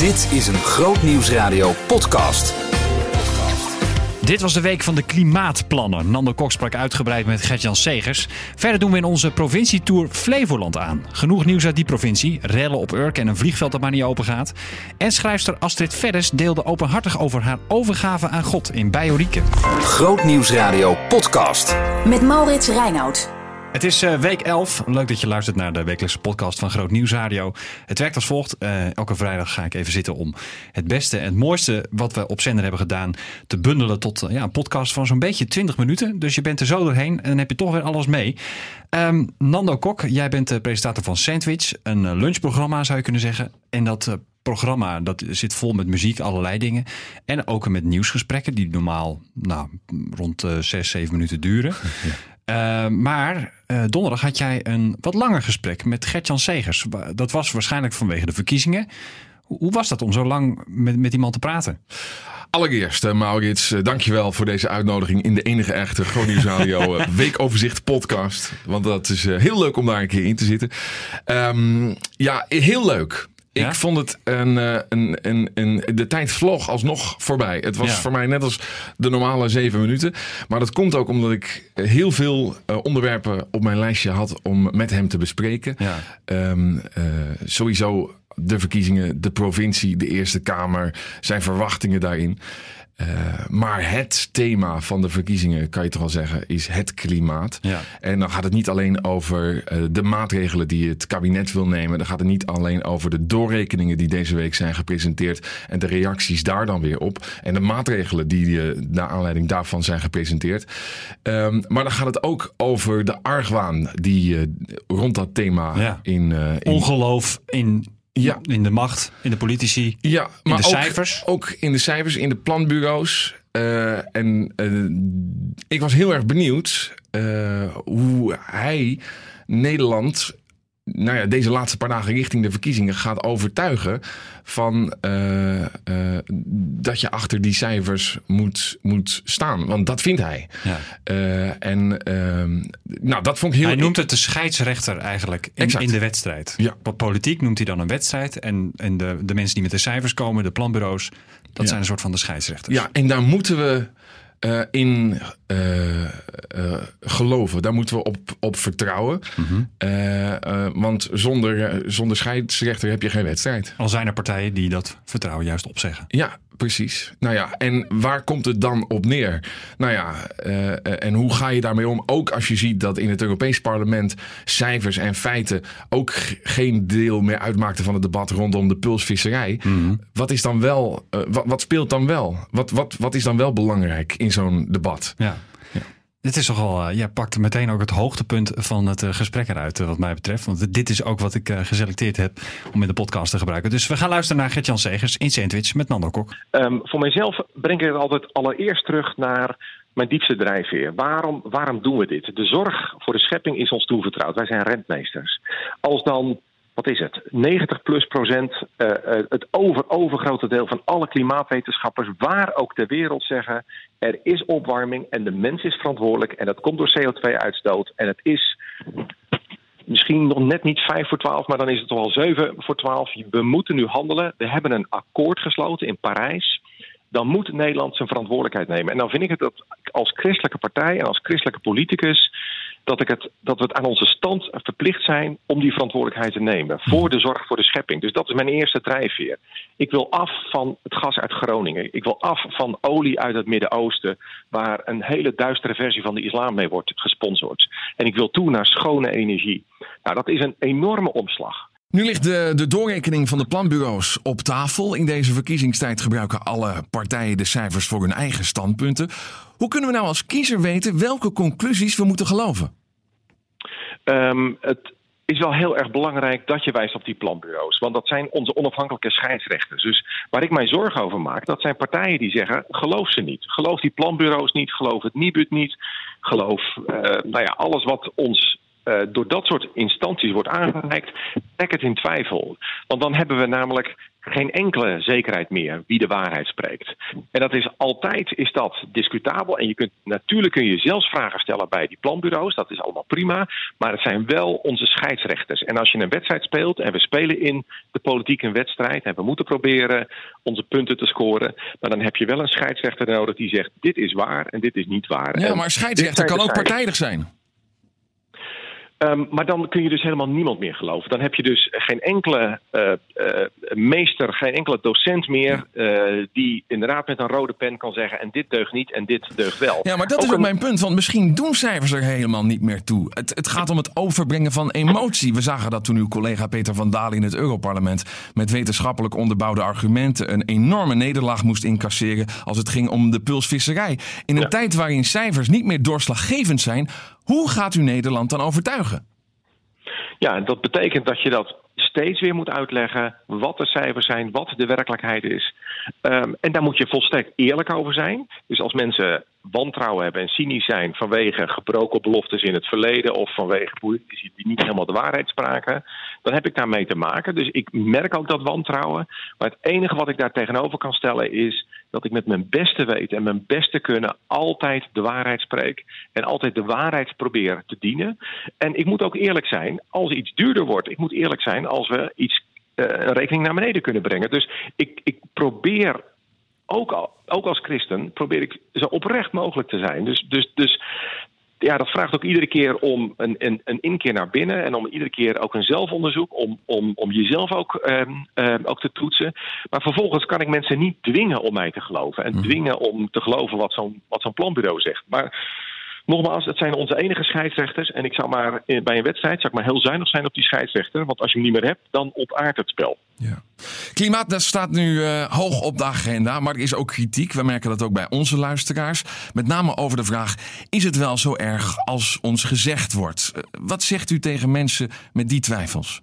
Dit is een Groot Nieuwsradio podcast. Dit was de week van de klimaatplannen. Nando Kok sprak uitgebreid met Gertjan Segers. Verder doen we in onze provincietour Flevoland aan. Genoeg nieuws uit die provincie. Rellen op Urk en een vliegveld dat maar niet open gaat. En schrijfster Astrid Verdes deelde openhartig over haar overgave aan God in Bijorieke. Groot Nieuwsradio podcast. Met Maurits Reinoud. Het is uh, week 11. Leuk dat je luistert naar de wekelijkse podcast van Groot Nieuws Radio. Het werkt als volgt. Uh, elke vrijdag ga ik even zitten om het beste en het mooiste wat we op zender hebben gedaan te bundelen tot uh, ja, een podcast van zo'n beetje 20 minuten. Dus je bent er zo doorheen en dan heb je toch weer alles mee. Um, Nando Kok, jij bent de presentator van Sandwich, een lunchprogramma zou je kunnen zeggen. En dat programma dat zit vol met muziek, allerlei dingen. En ook met nieuwsgesprekken die normaal nou, rond uh, 6, 7 minuten duren. Ja. Uh, maar uh, donderdag had jij een wat langer gesprek met Gertjan Segers. Dat was waarschijnlijk vanwege de verkiezingen. Hoe was dat om zo lang met, met iemand te praten? Allereerst, uh, Maurits, uh, dankjewel voor deze uitnodiging in de enige echte Groningen Radio Weekoverzicht podcast. Want dat is heel leuk om daar een keer in te zitten. Um, ja, heel leuk. Ik vond het een, een, een, een, De tijd vlog alsnog voorbij. Het was ja. voor mij net als de normale zeven minuten. Maar dat komt ook omdat ik heel veel uh, onderwerpen op mijn lijstje had om met hem te bespreken. Um, uh, sowieso de verkiezingen, de provincie, de Eerste Kamer, zijn verwachtingen daarin. Uh, maar het thema van de verkiezingen, kan je toch wel zeggen, is het klimaat. Ja. En dan gaat het niet alleen over uh, de maatregelen die het kabinet wil nemen. Dan gaat het niet alleen over de doorrekeningen die deze week zijn gepresenteerd. En de reacties daar dan weer op. En de maatregelen die uh, naar aanleiding daarvan zijn gepresenteerd. Um, maar dan gaat het ook over de argwaan die rond dat thema ja. in, in. Ongeloof in ja. In de macht, in de politici, ja, in maar de ook, cijfers. Ook in de cijfers, in de planbureaus. Uh, en uh, ik was heel erg benieuwd uh, hoe hij Nederland nou ja, deze laatste paar dagen richting de verkiezingen gaat overtuigen van uh, uh, dat je achter die cijfers moet, moet staan. Want dat vindt hij. Ja. Uh, en nou, dat vond ik heel... Hij noemt het de scheidsrechter eigenlijk in, in de wedstrijd. Ja. Politiek noemt hij dan een wedstrijd. En, en de, de mensen die met de cijfers komen, de planbureaus, dat ja. zijn een soort van de scheidsrechters. Ja, en daar moeten we uh, in uh, uh, geloven. Daar moeten we op, op vertrouwen. Mhm. Mm -hmm. want zonder, zonder scheidsrechter heb je geen wedstrijd. Al zijn er partijen die dat vertrouwen juist opzeggen. Ja, precies. Nou ja, en waar komt het dan op neer? Nou ja, en hoe ga je daarmee om? Ook als je ziet dat in het Europees Parlement cijfers en feiten ook geen deel meer uitmaakten van het debat rondom de pulsvisserij. Mhm. Mm -hmm. Wat is dan wel, wat, wat speelt dan wel? Wat, wat, wat is dan wel belangrijk in zo'n debat. Ja. ja. Dit is toch al, uh, jij pakt meteen ook het hoogtepunt van het uh, gesprek eruit, uh, wat mij betreft. Want dit is ook wat ik geselecteerd heb om in de podcast te gebruiken. Dus we gaan luisteren naar Gert-Jan Segers in Sandwich met Nando Kok. Um, voor mijzelf breng ik het altijd allereerst terug naar mijn diepste drijfveer. Waarom, waarom doen we dit? De zorg voor de schepping is ons toevertrouwd. Wij zijn rentmeesters. Als dan wat is het? 90 plus procent, uh, uh, het over, overgrote deel van alle klimaatwetenschappers, waar ook ter wereld, zeggen: er is opwarming en de mens is verantwoordelijk en dat komt door CO2-uitstoot. En het is misschien nog net niet 5 voor 12, maar dan is het toch al 7 voor 12. We moeten nu handelen. We hebben een akkoord gesloten in Parijs. Dan moet Nederland zijn verantwoordelijkheid nemen. En dan vind ik het dat als christelijke partij en als christelijke politicus dat, ik het, dat we het aan onze stand verplicht zijn om die verantwoordelijkheid te nemen. Voor de zorg voor de schepping. Dus dat is mijn eerste drijfveer. Ik wil af van het gas uit Groningen. Ik wil af van olie uit het Midden-Oosten. Waar een hele duistere versie van de islam mee wordt gesponsord. En ik wil toe naar schone energie. Nou, dat is een enorme omslag. Nu ligt de, de doorrekening van de planbureaus op tafel. In deze verkiezingstijd gebruiken alle partijen de cijfers voor hun eigen standpunten. Hoe kunnen we nou als kiezer weten welke conclusies we moeten geloven? Um, het is wel heel erg belangrijk dat je wijst op die planbureaus. Want dat zijn onze onafhankelijke scheidsrechters. Dus waar ik mij zorgen over maak, dat zijn partijen die zeggen: geloof ze niet. Geloof die planbureaus niet. Geloof het Nibud niet. Geloof uh, nou ja, alles wat ons uh, door dat soort instanties wordt aangereikt, trek het in twijfel. Want dan hebben we namelijk geen enkele zekerheid meer wie de waarheid spreekt. En dat is altijd is dat discutabel. En je kunt, natuurlijk kun je zelfs vragen stellen bij die planbureaus. Dat is allemaal prima. Maar het zijn wel onze scheidsrechters. En als je een wedstrijd speelt en we spelen in de politiek een wedstrijd en we moeten proberen onze punten te scoren. Maar dan heb je wel een scheidsrechter nodig die zegt: dit is waar en dit is niet waar. Ja, maar scheidsrechter kan ook partijdig zijn. Um, maar dan kun je dus helemaal niemand meer geloven. Dan heb je dus geen enkele uh, uh, meester, geen enkele docent meer uh, die inderdaad met een rode pen kan zeggen en dit deugt niet en dit deugt wel. Ja, maar dat ook is ook een... mijn punt, want misschien doen cijfers er helemaal niet meer toe. Het, het, gaat om het overbrengen van emotie. We zagen dat toen uw collega Peter van Dalen in het Europarlement met wetenschappelijk onderbouwde argumenten een enorme nederlaag moest incasseren als het ging om de pulsvisserij. In een ja. tijd waarin cijfers niet meer doorslaggevend zijn, hoe gaat u Nederland dan overtuigen? Ja, dat betekent dat je dat steeds weer moet uitleggen wat de cijfers zijn, wat de werkelijkheid is. Um, en daar moet je volstrekt eerlijk over zijn. Dus als mensen wantrouwen hebben en cynisch zijn vanwege gebroken beloftes in het verleden of vanwege politici die niet helemaal de waarheid spraken, dan heb ik daarmee te maken. Dus ik merk ook dat wantrouwen. Maar het enige wat ik daar tegenover kan stellen is dat ik met mijn beste weten en mijn beste kunnen altijd de waarheid spreek en altijd de waarheid probeer te dienen. En ik moet ook eerlijk zijn als iets duurder wordt. Ik moet eerlijk zijn als we iets uh, een rekening naar beneden kunnen brengen. Dus ik, ik probeer ook, ook als christen probeer ik zo oprecht mogelijk te zijn. Dus, dus, dus ja, dat vraagt ook iedere keer om een, een, een inkeer naar binnen en om iedere keer ook een zelfonderzoek, om, om, om jezelf ook, um, um, ook te toetsen. Maar vervolgens kan ik mensen niet dwingen om mij te geloven en dwingen om te geloven wat zo'n wat zo'n planbureau zegt. Maar Nogmaals, het zijn onze enige scheidsrechters. En ik zou maar bij een wedstrijd zou ik maar heel zuinig zijn op die scheidsrechter. Want als je hem niet meer hebt, dan ontaart het spel. Ja. Klimaat dat staat nu uh, hoog op de agenda, maar er is ook kritiek. We merken dat ook bij onze luisteraars. Met name over de vraag: is het wel zo erg als ons gezegd wordt? Uh, wat zegt u tegen mensen met die twijfels?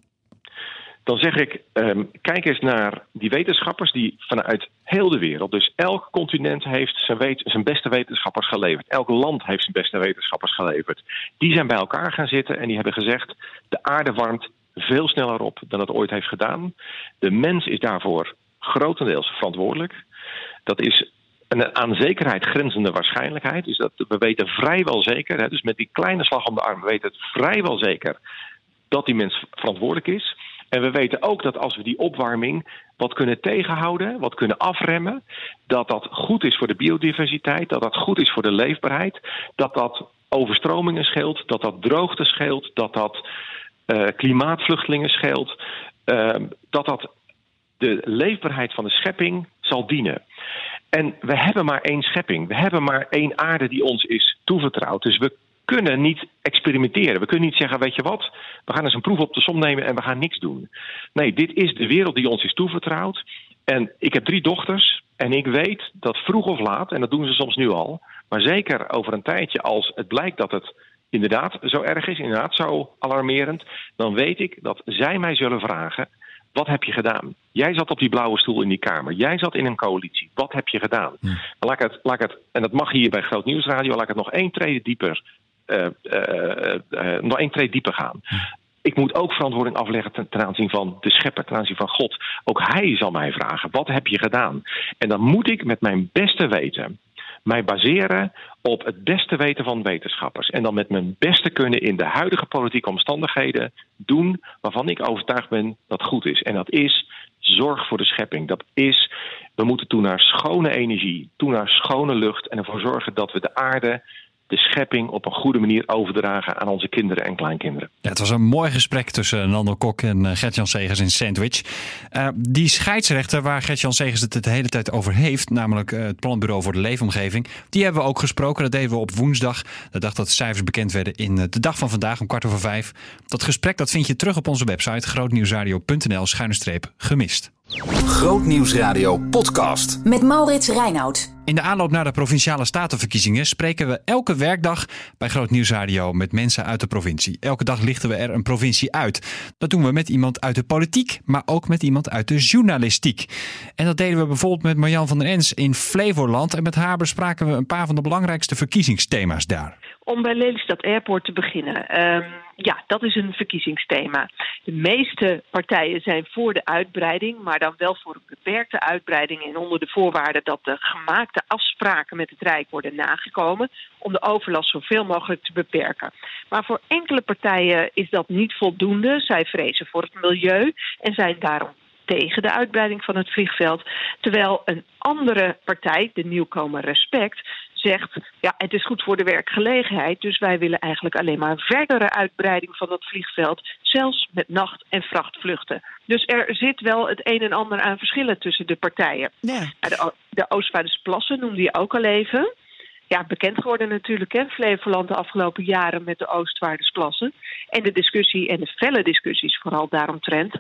Dan zeg ik, um, kijk eens naar die wetenschappers die vanuit heel de wereld, dus elk continent heeft zijn, zijn beste wetenschappers geleverd. Elk land heeft zijn beste wetenschappers geleverd. Die zijn bij elkaar gaan zitten en die hebben gezegd, de aarde warmt veel sneller op dan het ooit heeft gedaan. De mens is daarvoor grotendeels verantwoordelijk. Dat is een aan zekerheid grenzende waarschijnlijkheid. Dus dat, we weten vrijwel zeker, hè, dus met die kleine slag om de arm, we weten het vrijwel zeker dat die mens verantwoordelijk is. En we weten ook dat als we die opwarming wat kunnen tegenhouden, wat kunnen afremmen, dat dat goed is voor de biodiversiteit, dat dat goed is voor de leefbaarheid, dat dat overstromingen scheelt, dat dat droogte scheelt, dat dat uh, klimaatvluchtelingen scheelt, uh, dat dat de leefbaarheid van de schepping zal dienen. En we hebben maar één schepping. We hebben maar één aarde die ons is toevertrouwd. Dus we kunnen niet experimenteren. We kunnen niet zeggen, weet je wat, we gaan eens een proef op de som nemen en we gaan niks doen. Nee, dit is de wereld die ons is toevertrouwd. En ik heb drie dochters en ik weet dat vroeg of laat, en dat doen ze soms nu al, maar zeker over een tijdje als het blijkt dat het inderdaad zo erg is, inderdaad zo alarmerend, dan weet ik dat zij mij zullen vragen: wat heb je gedaan? Jij zat op die blauwe stoel in die Kamer. Jij zat in een coalitie. Wat heb je gedaan? Laat ik het, laat ik het, en dat mag hier bij Groot Nieuwsradio, laat ik het nog één trede dieper nog één tree dieper gaan. Ik moet ook verantwoording afleggen ten, aanzien van de schepper, ten aanzien van God. Ook hij zal mij vragen: wat heb je gedaan? En dan moet ik met mijn beste weten mij baseren op het beste weten van wetenschappers. En dan met mijn beste kunnen in de huidige politieke omstandigheden doen waarvan ik overtuigd ben dat goed is. En dat is zorg voor de schepping. Dat is, we moeten toe naar schone energie, toe naar schone lucht en ervoor zorgen dat we de aarde de schepping op een goede manier overdragen aan onze kinderen en kleinkinderen. Het was een mooi gesprek tussen Nando Kok en uh, Gert-Jan Segers in Sandwich. Uh, die scheidsrechter waar Gert-Jan Segers het de hele tijd over heeft, namelijk uh, het Planbureau voor de Leefomgeving, die hebben we ook gesproken. Dat deden we op woensdag, de dag dat de cijfers bekend werden in de dag van vandaag om kwart over vijf. Dat gesprek dat vind je terug op onze website grootnieuwsradio.nl schuine streep gemist. Grootnieuwsradio podcast. Met Maurits Reinoud. In de aanloop naar de provinciale statenverkiezingen spreken we elke werkdag bij Groot Nieuwsradio met mensen uit de provincie. Elke dag lichten we er een provincie uit. Dat doen we met iemand uit de politiek, maar ook met iemand uit de journalistiek. En dat deden we bijvoorbeeld met Marjan van der Ens in Flevoland. En met haar bespraken we een paar van de belangrijkste verkiezingsthema's daar. Om bij Lelystad Airport te beginnen. Um, ja, dat is een verkiezingsthema. De meeste partijen zijn voor de uitbreiding, maar dan wel voor een beperkte uitbreiding en onder de voorwaarde dat de gemaakte afspraken met het Rijk worden nagekomen om de overlast zoveel mogelijk te beperken. Maar voor enkele partijen is dat niet voldoende. Zij vrezen voor het milieu en zijn daarom tegen de uitbreiding van het vliegveld. Terwijl een andere partij, de nieuwkomer Respect, zegt: ja, het is goed voor de werkgelegenheid, dus wij willen eigenlijk alleen maar verdere uitbreiding van dat vliegveld, zelfs met nacht- en vrachtvluchten. Dus er zit wel het een en ander aan verschillen tussen de partijen. Ja. De, de Oostvaardersplassen noemde je ook al even ja, bekend geworden natuurlijk, hè, Flevoland de afgelopen jaren met de Oostvaardersplassen. En de discussie en de felle discussies vooral daaromtrent.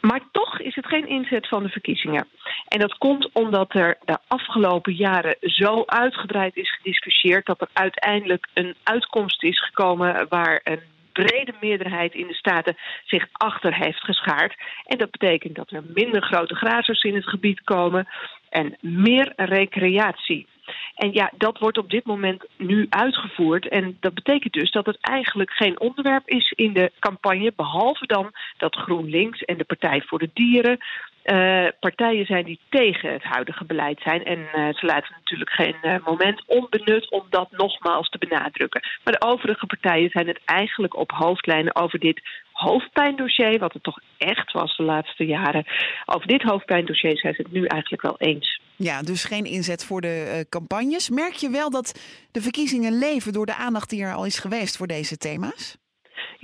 Maar toch is het geen inzet van de verkiezingen. En dat komt omdat er de afgelopen jaren zo uitgebreid is gediscussieerd dat er uiteindelijk een uitkomst is gekomen waar een brede meerderheid in de Staten zich achter heeft geschaard. En dat betekent dat er minder grote grazers in het gebied komen en meer recreatie. En ja, dat wordt op dit moment nu uitgevoerd. En dat betekent dus dat het eigenlijk geen onderwerp is in de campagne, behalve dan dat GroenLinks en de Partij voor de Dieren uh, partijen zijn die tegen het huidige beleid zijn. En uh, ze laten natuurlijk geen uh, moment onbenut om dat nogmaals te benadrukken. Maar de overige partijen zijn het eigenlijk op hoofdlijnen over dit hoofdpijndossier, wat het toch echt was de laatste jaren. Over dit hoofdpijndossier zijn ze het nu eigenlijk wel eens. Ja, dus geen inzet voor de campagnes. Merk je wel dat de verkiezingen leven door de aandacht die er al is geweest voor deze thema's?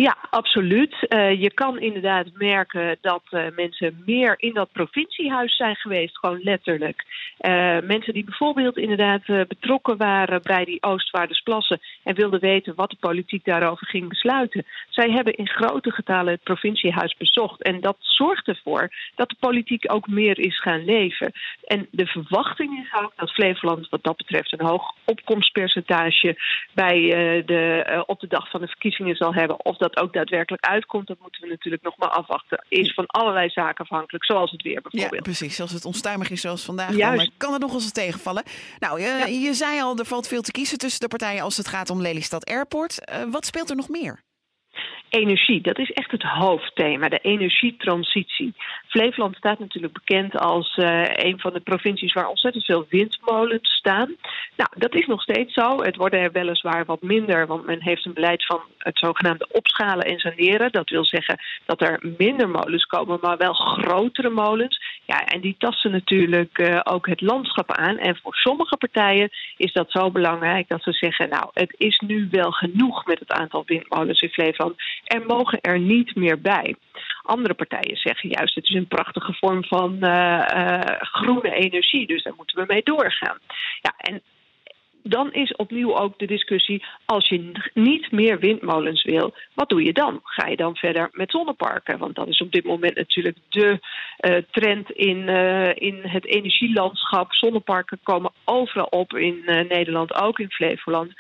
Ja, absoluut. Uh, je kan inderdaad merken dat uh, mensen meer in dat provinciehuis zijn geweest, gewoon letterlijk. Uh, mensen die bijvoorbeeld inderdaad betrokken waren bij die Oostvaardersplassen en wilden weten wat de politiek daarover ging besluiten. Zij hebben in grote getalen het provinciehuis bezocht. En dat zorgt ervoor dat de politiek ook meer is gaan leven. En de verwachting is ook dat Flevoland wat dat betreft een hoog opkomstpercentage bij de, op de dag van de verkiezingen zal hebben. Of dat ook daadwerkelijk uitkomt, dat moeten we natuurlijk nog maar afwachten. Is van allerlei zaken afhankelijk, zoals het weer bijvoorbeeld. Ja, precies. Als het onstuimig is zoals vandaag, dan kan het nog eens tegenvallen. Nou, je, je zei al, er valt veel te kiezen tussen de partijen als het gaat om Lelystad Airport. Uh, wat speelt er nog meer? Energie. Dat is echt het hoofdthema, de energietransitie. Flevoland staat natuurlijk bekend als uh, een van de provincies waar ontzettend veel windmolens staan. Nou, dat is nog steeds zo. Het worden er weliswaar wat minder, want men heeft een beleid van het zogenaamde opschalen en saneren. Dat wil zeggen dat er minder molens komen, maar wel grotere molens. Ja, en die tasten natuurlijk uh, ook het landschap aan. En voor sommige partijen is dat zo belangrijk dat ze zeggen: Nou, het is nu wel genoeg met het aantal windmolens in Flevoland. Er mogen er niet meer bij. Andere partijen zeggen juist: het is een prachtige vorm van uh, uh, groene energie, dus daar moeten we mee doorgaan. Ja, en dan is opnieuw ook de discussie: als je niet meer windmolens wil, wat doe je dan? Ga je dan verder met zonneparken? Want dat is op dit moment natuurlijk de uh, trend in, in het energielandschap. Zonneparken komen overal op in Nederland, ook in Flevoland.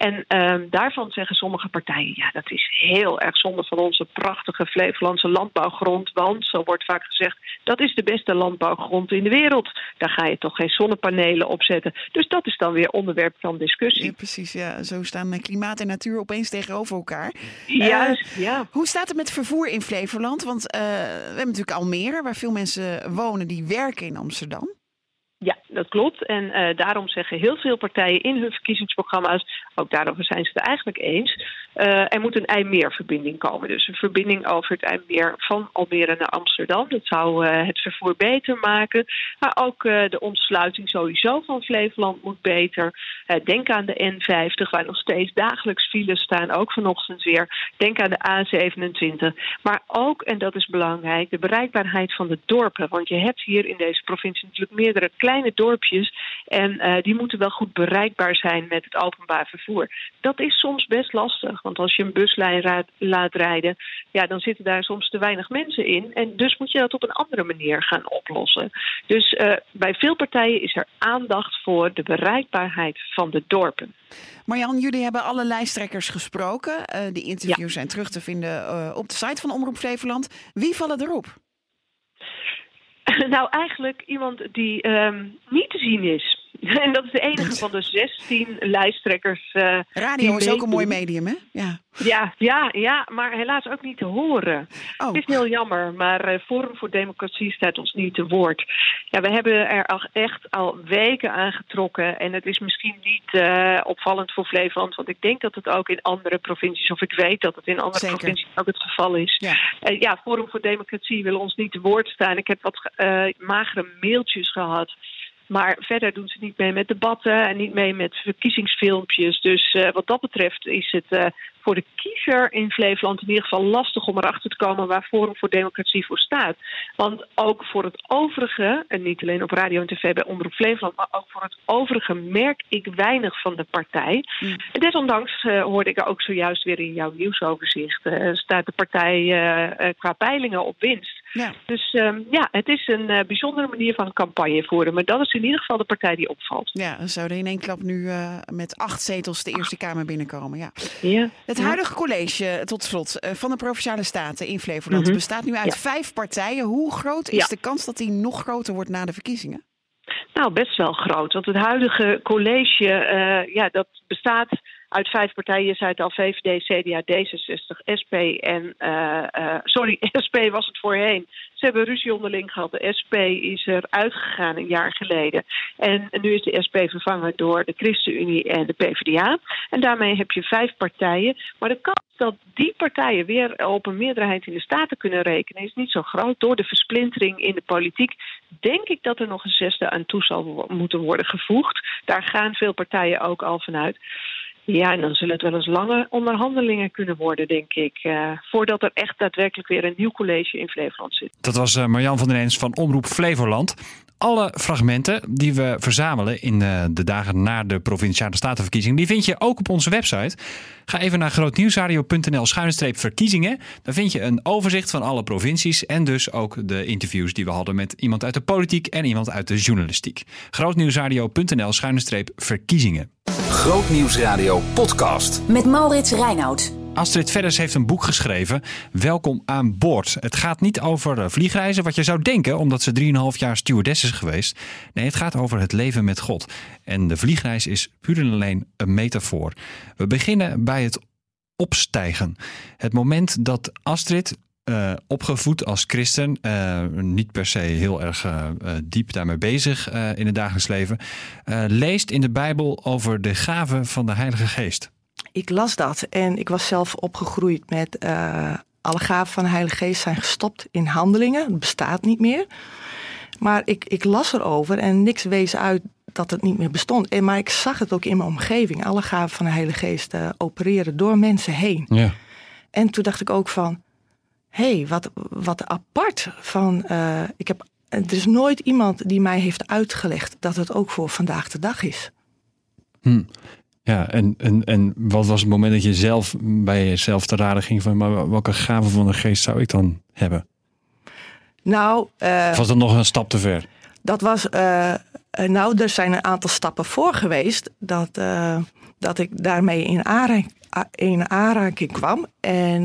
En um, daarvan zeggen sommige partijen: ja, dat is heel erg zonde van onze prachtige Flevolandse landbouwgrond. Want, zo wordt vaak gezegd, dat is de beste landbouwgrond in de wereld. Daar ga je toch geen zonnepanelen op zetten. Dus dat is dan weer onderwerp van discussie. Ja, precies, ja. Zo staan klimaat en natuur opeens tegenover elkaar. Juist, uh, ja. Hoe staat het met vervoer in Flevoland? Want uh, we hebben natuurlijk Almere, waar veel mensen wonen die werken in Amsterdam. Ja, dat klopt. En uh, daarom zeggen heel veel partijen in hun verkiezingsprogramma's, ook daarover zijn ze het eigenlijk eens, uh, er moet een IJmeerverbinding komen. Dus een verbinding over het IJmeer van Almere naar Amsterdam. Dat zou uh, het vervoer beter maken. Maar ook de ontsluiting sowieso van Flevoland moet beter. denk aan de N50, waar nog steeds dagelijks files staan, ook vanochtend weer. Denk aan de A27. Maar ook, en dat is belangrijk, de bereikbaarheid van de dorpen. Want je hebt hier in deze provincie natuurlijk meerdere kleine dorpjes. En die moeten wel goed bereikbaar zijn met het openbaar vervoer. Dat is soms best lastig, want als je een buslijn laat rijden, ja, dan zitten daar soms te weinig mensen in. En dus moet je dat op een andere manier gaan oplossen. Dus bij veel partijen is er aandacht voor de bereikbaarheid van de dorpen. Marjan, jullie hebben alle lijsttrekkers gesproken. Uh, die interviews zijn terug te vinden op de site van Omroep Flevoland. Wie vallen erop? Nou, eigenlijk iemand die um, niet te zien is. En dat is de enige van de 16 lijsttrekkers. Uh, Radio is ook een mooi medium, hè? Ja. Ja, ja, ja, maar helaas ook niet te horen. Oh. Het is heel jammer, maar uh, Forum voor Democratie staat ons niet te woord. Ja, we hebben er al echt al weken aangetrokken. En het is misschien niet uh, opvallend voor Flevoland, want ik denk dat het ook in andere provincies, of ik weet dat het in andere Zeker. provincies ook het geval is. Ja. ja, Forum voor Democratie wil ons niet te woord staan. Ik heb wat magere mailtjes gehad maar verder doen ze niet mee met debatten en niet mee met verkiezingsfilmpjes. Dus uh, wat dat betreft is het uh, voor de kiezer in Flevoland in ieder geval lastig om erachter te komen waar Forum voor Democratie voor staat. Want ook voor het overige, en niet alleen op radio en tv bij Omroep Flevoland, maar ook voor het overige merk ik weinig van de partij. Mm. En desondanks uh, hoorde ik ook zojuist weer in jouw nieuwsoverzicht, staat de partij qua peilingen op winst. Ja. Dus um, ja, het is een uh, bijzondere manier van campagne voeren. Maar dat is in ieder geval de partij die opvalt. Ja, dan zouden in één klap nu uh, met acht zetels de Eerste Kamer binnenkomen. Ja. ja. Het huidige college, tot slot, uh, van de Provinciale Staten in Flevoland... -hmm. bestaat nu uit ja. vijf partijen. Hoe groot is de kans dat die nog groter wordt na de verkiezingen? Nou, best wel groot. Want het huidige college, ja, dat bestaat uit vijf partijen. Je zei het al, VVD, CDA, D66, SP en... Uh, uh, sorry, SP was het voorheen. Ze hebben ruzie onderling gehad. De SP is er uitgegaan een jaar geleden. En nu is de SP vervangen door de ChristenUnie en de PvdA. En daarmee heb je vijf partijen. Maar de kans dat die partijen weer op een meerderheid in de Staten kunnen rekenen... is niet zo groot. Door de versplintering in de politiek denk ik dat er nog een zesde aan toe zal moeten worden gevoegd. Daar gaan veel partijen ook al vanuit. Ja, en dan zullen het wel eens lange onderhandelingen kunnen worden, denk ik. Uh, voordat er echt daadwerkelijk weer een nieuw college in Flevoland zit. Dat was uh, Marjan van den Eens van Omroep Flevoland. Alle fragmenten die we verzamelen in uh, de dagen na de Provinciale Statenverkiezing, die vind je ook op onze website. Ga even naar grootnieuwsradio.nl schuine verkiezingen. Daar vind je een overzicht van alle provincies en dus ook de interviews die we hadden met iemand uit de politiek en iemand uit de journalistiek. grootnieuwsradio.nl schuine verkiezingen. Grootnieuwsradio podcast. Met Maurits Reinoud. Astrid Vedders heeft een boek geschreven, Welkom aan boord. Het gaat niet over vliegreizen, wat je zou denken, omdat ze 3,5 jaar stewardess is geweest. Nee, het gaat over het leven met God. En de vliegreis is puur en alleen een metafoor. We beginnen bij het opstijgen. Het moment dat Astrid uh, opgevoed als christen, uh, niet per se heel erg uh, diep daarmee bezig in het dagelijks leven, leest in de Bijbel over de gaven van de Heilige Geest. Ik las dat en ik was zelf opgegroeid met alle gaven van de Heilige Geest zijn gestopt in handelingen. Het bestaat niet meer. Maar ik, ik las erover en niks wees uit dat het niet meer bestond. En, maar ik zag het ook in mijn omgeving. Alle gaven van de Heilige Geest opereren door mensen heen. Ja. En toen dacht ik ook van, hey, wat, wat apart. Van, uh, ik heb, er is nooit iemand die mij heeft uitgelegd dat het ook voor vandaag de dag is. Hm. Ja, en, en, en wat was het moment dat je zelf bij jezelf te raden ging van, maar welke gave van de geest zou ik dan hebben? Nou, uh, was dat nog een stap te ver? Dat was, uh, nou, er zijn een aantal stappen voor geweest dat, dat ik daarmee in aanraking, in aanraking kwam. En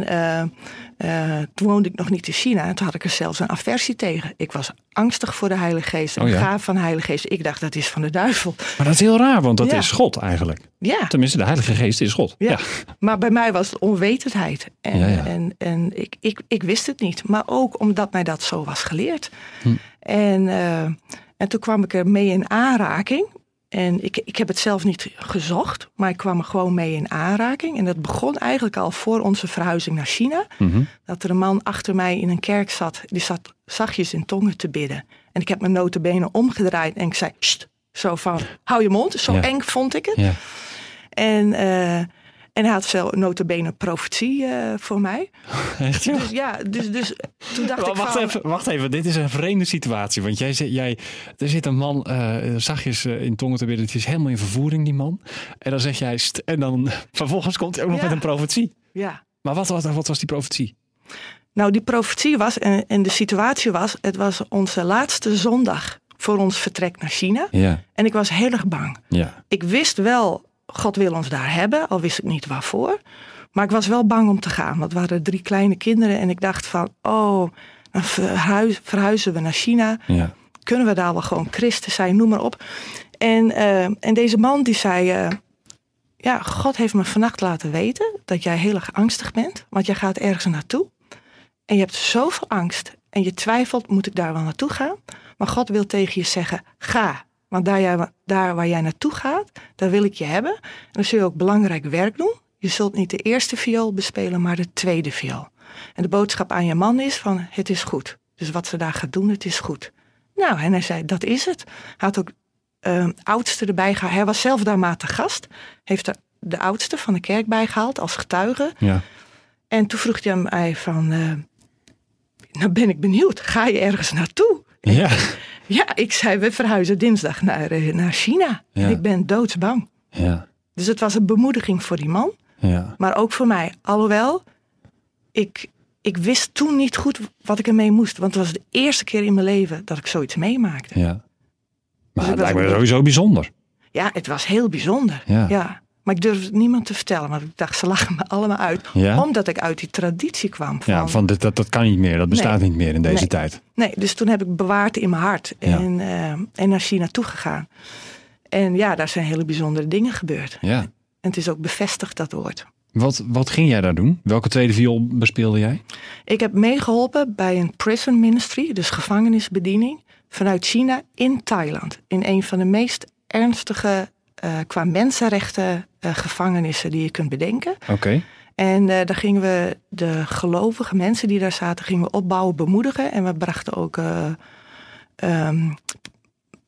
uh, toen woonde ik nog niet in China. En toen had ik er zelfs een aversie tegen. Ik was angstig voor de Heilige Geest. Oh ja? gaaf van de Heilige Geest. Ik dacht, dat is van de duivel. Maar dat is heel raar, want dat ja. is God eigenlijk. Ja. Tenminste, de Heilige Geest is God. Ja. ja. Maar bij mij was het onwetendheid. En, en, en ik, ik, ik wist het niet. Maar ook omdat mij dat zo was geleerd. Hm. En, uh, en toen kwam ik er mee in aanraking. En ik, ik heb het zelf niet gezocht, maar ik kwam er gewoon mee in aanraking. En dat begon eigenlijk al voor onze verhuizing naar China. Mm -hmm. Dat er een man achter mij in een kerk zat, die zat zachtjes in tongen te bidden. En ik heb mijn notenbenen omgedraaid en ik zei, Sst! zo van, hou je mond. Zo ja. eng vond ik het. Ja. En, uh, En hij had zo notabene profetie uh, voor mij. Echt ja? Dus ja, dus, dus toen dacht ik wacht van... Even, wacht even, dit is een vreemde situatie. Want jij, jij er zit een man, uh, zachtjes uh, in tongen te bidden. Het is helemaal in vervoering, die man. En dan zeg jij... En dan vervolgens komt hij ook nog Ja. met een profetie. Ja. Maar wat, wat, wat was die profetie? Nou, die profetie was, en, en de situatie was... het was onze laatste zondag voor ons vertrek naar China. Ja, En ik was heel erg bang. ja. Ik wist wel, God wil ons daar hebben, al wist ik niet waarvoor. Maar ik was wel bang om te gaan, want we hadden drie kleine kinderen. En ik dacht van, oh, dan verhuis- verhuizen we naar China. ja. Kunnen we daar wel gewoon christen zijn, noem maar op. En, eh, en deze man die zei, eh, ja, God heeft me vannacht laten weten dat jij heel erg angstig bent. Want jij gaat ergens naartoe. En je hebt zoveel angst. En je twijfelt, moet ik daar wel naartoe gaan? Maar God wil tegen je zeggen, ga. Want daar, jij, daar waar jij naartoe gaat, daar wil ik je hebben. En dan zul je ook belangrijk werk doen. Je zult niet de eerste viool bespelen, maar de tweede viool. En de boodschap aan je man is van, het is goed. Dus wat ze daar gaat doen, het is goed. Nou, en hij zei, dat is het. Hij had ook uh, oudste erbij gehaald. Hij was zelf daar maar te gast. Heeft er de oudste van de kerk bijgehaald als getuige. ja. En toen vroeg hij mij van, uh, nou ben ik benieuwd, ga je ergens naartoe? Ja, Ja, ik zei, we verhuizen dinsdag naar, uh, naar China. Ja. En ik ben doodsbang. ja, Dus het was een bemoediging voor die man, ja. maar ook voor mij. Alhoewel, ik, ik wist toen niet goed wat ik ermee moest. Want het was de eerste keer in mijn leven dat ik zoiets meemaakte. ja. Maar Dus het ik was lijkt me sowieso bijzonder. Ja, het was heel bijzonder. Ja. Maar ik durfde het niemand te vertellen, want ik dacht, ze lachen me allemaal uit. Ja? Omdat ik uit die traditie kwam. Van, Ja, van dit, dat, dat kan niet meer. Dat bestaat Nee. niet meer in deze Nee. tijd. Nee, dus toen heb ik bewaard in mijn hart Ja. en, eh, en naar China toegegaan. En ja, daar zijn hele bijzondere dingen gebeurd. Ja. En het is ook bevestigd, dat woord. Wat, wat ging jij daar doen? Welke tweede viool bespeelde jij? Ik heb meegeholpen bij een prison ministry, dus gevangenisbediening, vanuit China in Thailand. In een van de meest ernstige eh, qua mensenrechten gevangenissen die je kunt bedenken. Oké. En eh, daar gingen we de gelovige mensen die daar zaten, gingen we opbouwen, bemoedigen. En we brachten ook eh, ehm,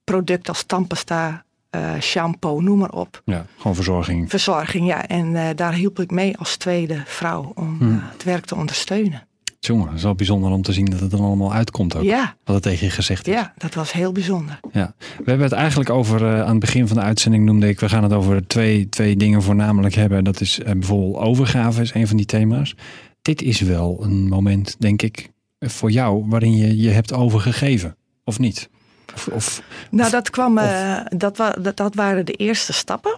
producten als tandpasta, eh, shampoo, noem maar op. Ja, gewoon verzorging. Verzorging, ja. En eh, daar hielp ik mee als tweede vrouw om Hmm. eh, het werk te ondersteunen. Jongen, het is wel bijzonder om te zien dat het dan allemaal uitkomt ook. Ja, Wat het tegen je gezegd is. ja, dat was heel bijzonder. Ja. We hebben het eigenlijk over, eh, aan het begin van de uitzending noemde ik, we gaan het over twee, twee dingen voornamelijk hebben. Dat is eh, bijvoorbeeld overgave is een van die thema's. Dit is wel een moment, denk ik, voor jou waarin je je hebt overgegeven. Of niet? Of, of Nou, dat kwam, eh, dat, wa dat, dat waren de eerste stappen.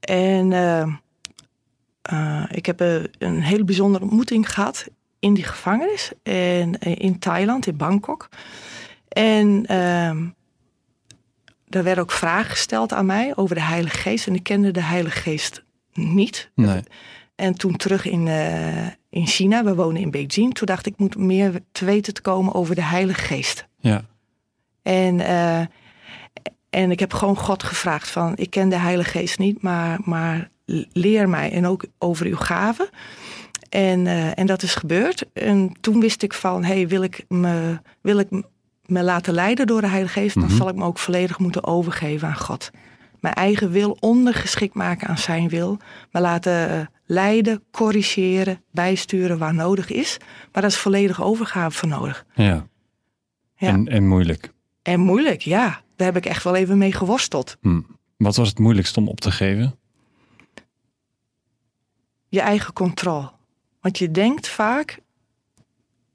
En ik heb een hele bijzondere ontmoeting gehad in die gevangenis. En, eh, in Thailand, in Bangkok. En ehm er werden ook vragen gesteld aan mij over de Heilige Geest. En ik kende de Heilige Geest niet. nee. En toen terug in, eh, in China, we wonen in Beijing. Toen dacht ik, ik moet meer te weten te komen over de Heilige Geest. Ja. En, eh, en ik heb gewoon God gevraagd van, ik ken de Heilige Geest niet, maar, maar leer mij en ook over uw gaven. En, eh, en dat is gebeurd. En toen wist ik van, hey, wil ik me, wil ik me laten leiden door de Heilige Geest, Mhm. dan zal ik me ook volledig moeten overgeven aan God. Mijn eigen wil ondergeschikt maken aan zijn wil. Me laten eh, leiden, corrigeren, bijsturen waar nodig is. Maar daar is volledige overgave voor nodig. ja. Ja. En, en moeilijk. En moeilijk, ja. Daar heb ik echt wel even mee geworsteld. Hm. Wat was het moeilijkst om op te geven? Je eigen controle. Want je denkt vaak,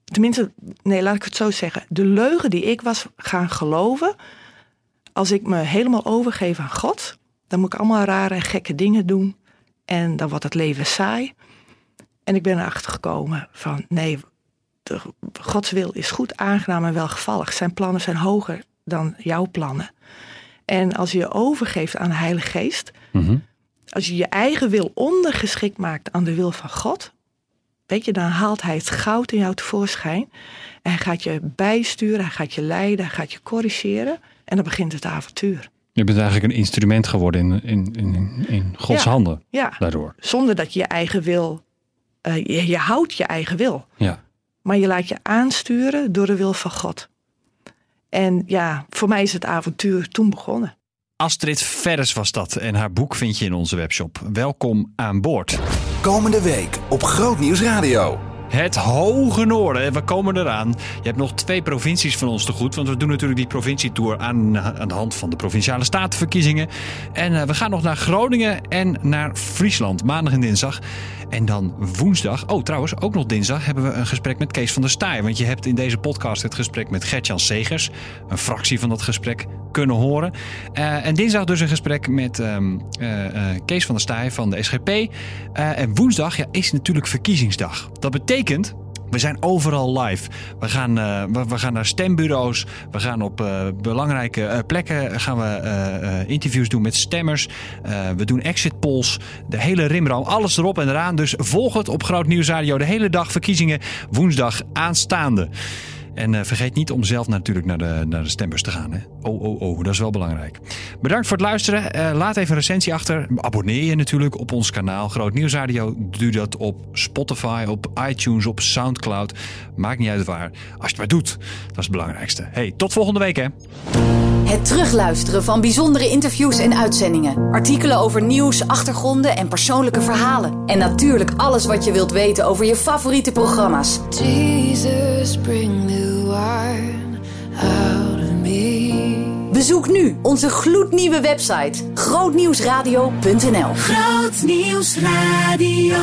tenminste, nee, laat ik het zo zeggen. De leugen die ik was gaan geloven, als ik me helemaal overgeef aan God, dan moet ik allemaal rare en gekke dingen doen. En dan wordt het leven saai. En ik ben erachter gekomen van, nee, de, Gods wil is goed, aangenaam en welgevallig. Zijn plannen zijn hoger dan jouw plannen. En als je je overgeeft aan de Heilige Geest, Mhm. als je je eigen wil ondergeschikt maakt aan de wil van God, weet je, dan haalt hij het goud in jou tevoorschijn. En hij gaat je bijsturen, hij gaat je leiden, hij gaat je corrigeren. En dan begint het avontuur. Je bent eigenlijk een instrument geworden in, in, in, in Gods Ja. handen Ja, daardoor. zonder dat je je eigen wil, eh, je, je houdt je eigen wil. Ja. Maar je laat je aansturen door de wil van God. En ja, voor mij is het avontuur toen begonnen. Astrid Verres was dat en haar boek vind je in onze webshop. Welkom aan boord. Komende week op Groot Nieuws Radio. Het hoge noorden, we komen eraan. Je hebt nog twee provincies van ons te goed. Want we doen natuurlijk die provincietour aan, aan de hand van de provinciale statenverkiezingen. En uh, we gaan nog naar Groningen en naar Friesland. Maandag en dinsdag. En dan woensdag, oh trouwens, ook nog dinsdag, hebben we een gesprek met Kees van der Staaij. Want je hebt in deze podcast het gesprek met Gertjan Segers, een fractie van dat gesprek, kunnen horen. Uh, en dinsdag dus een gesprek met um, uh, Kees van der Staaij van de SGP. en woensdag ja, is natuurlijk verkiezingsdag. Dat betekent we zijn overal live. We gaan, uh, we, gaan naar stembureaus. We gaan op uh, belangrijke uh, plekken gaan we, interviews doen met stemmers. we doen exit polls. De hele rimram. Alles erop en eraan. Dus volg het op Groot Nieuws Radio. De hele dag verkiezingen. Woensdag aanstaande. En uh, vergeet niet om zelf natuurlijk naar de, naar de stembus te gaan. Hè? Oh, oh, oh, dat is wel belangrijk. Bedankt voor het luisteren. Uh, laat even een recensie achter. Abonneer je natuurlijk op ons kanaal Groot Nieuws Radio. Doe dat op Spotify, op iTunes, op Soundcloud. Maakt niet uit waar. Als je het maar doet, dat is het belangrijkste. Hey, tot volgende week hè. Het terugluisteren van bijzondere interviews en uitzendingen. Artikelen over nieuws, achtergronden en persoonlijke verhalen. En natuurlijk alles wat je wilt weten over je favoriete programma's. Jesus, bring Bezoek nu onze gloednieuwe website grootnieuwsradio.nl. Grootnieuwsradio.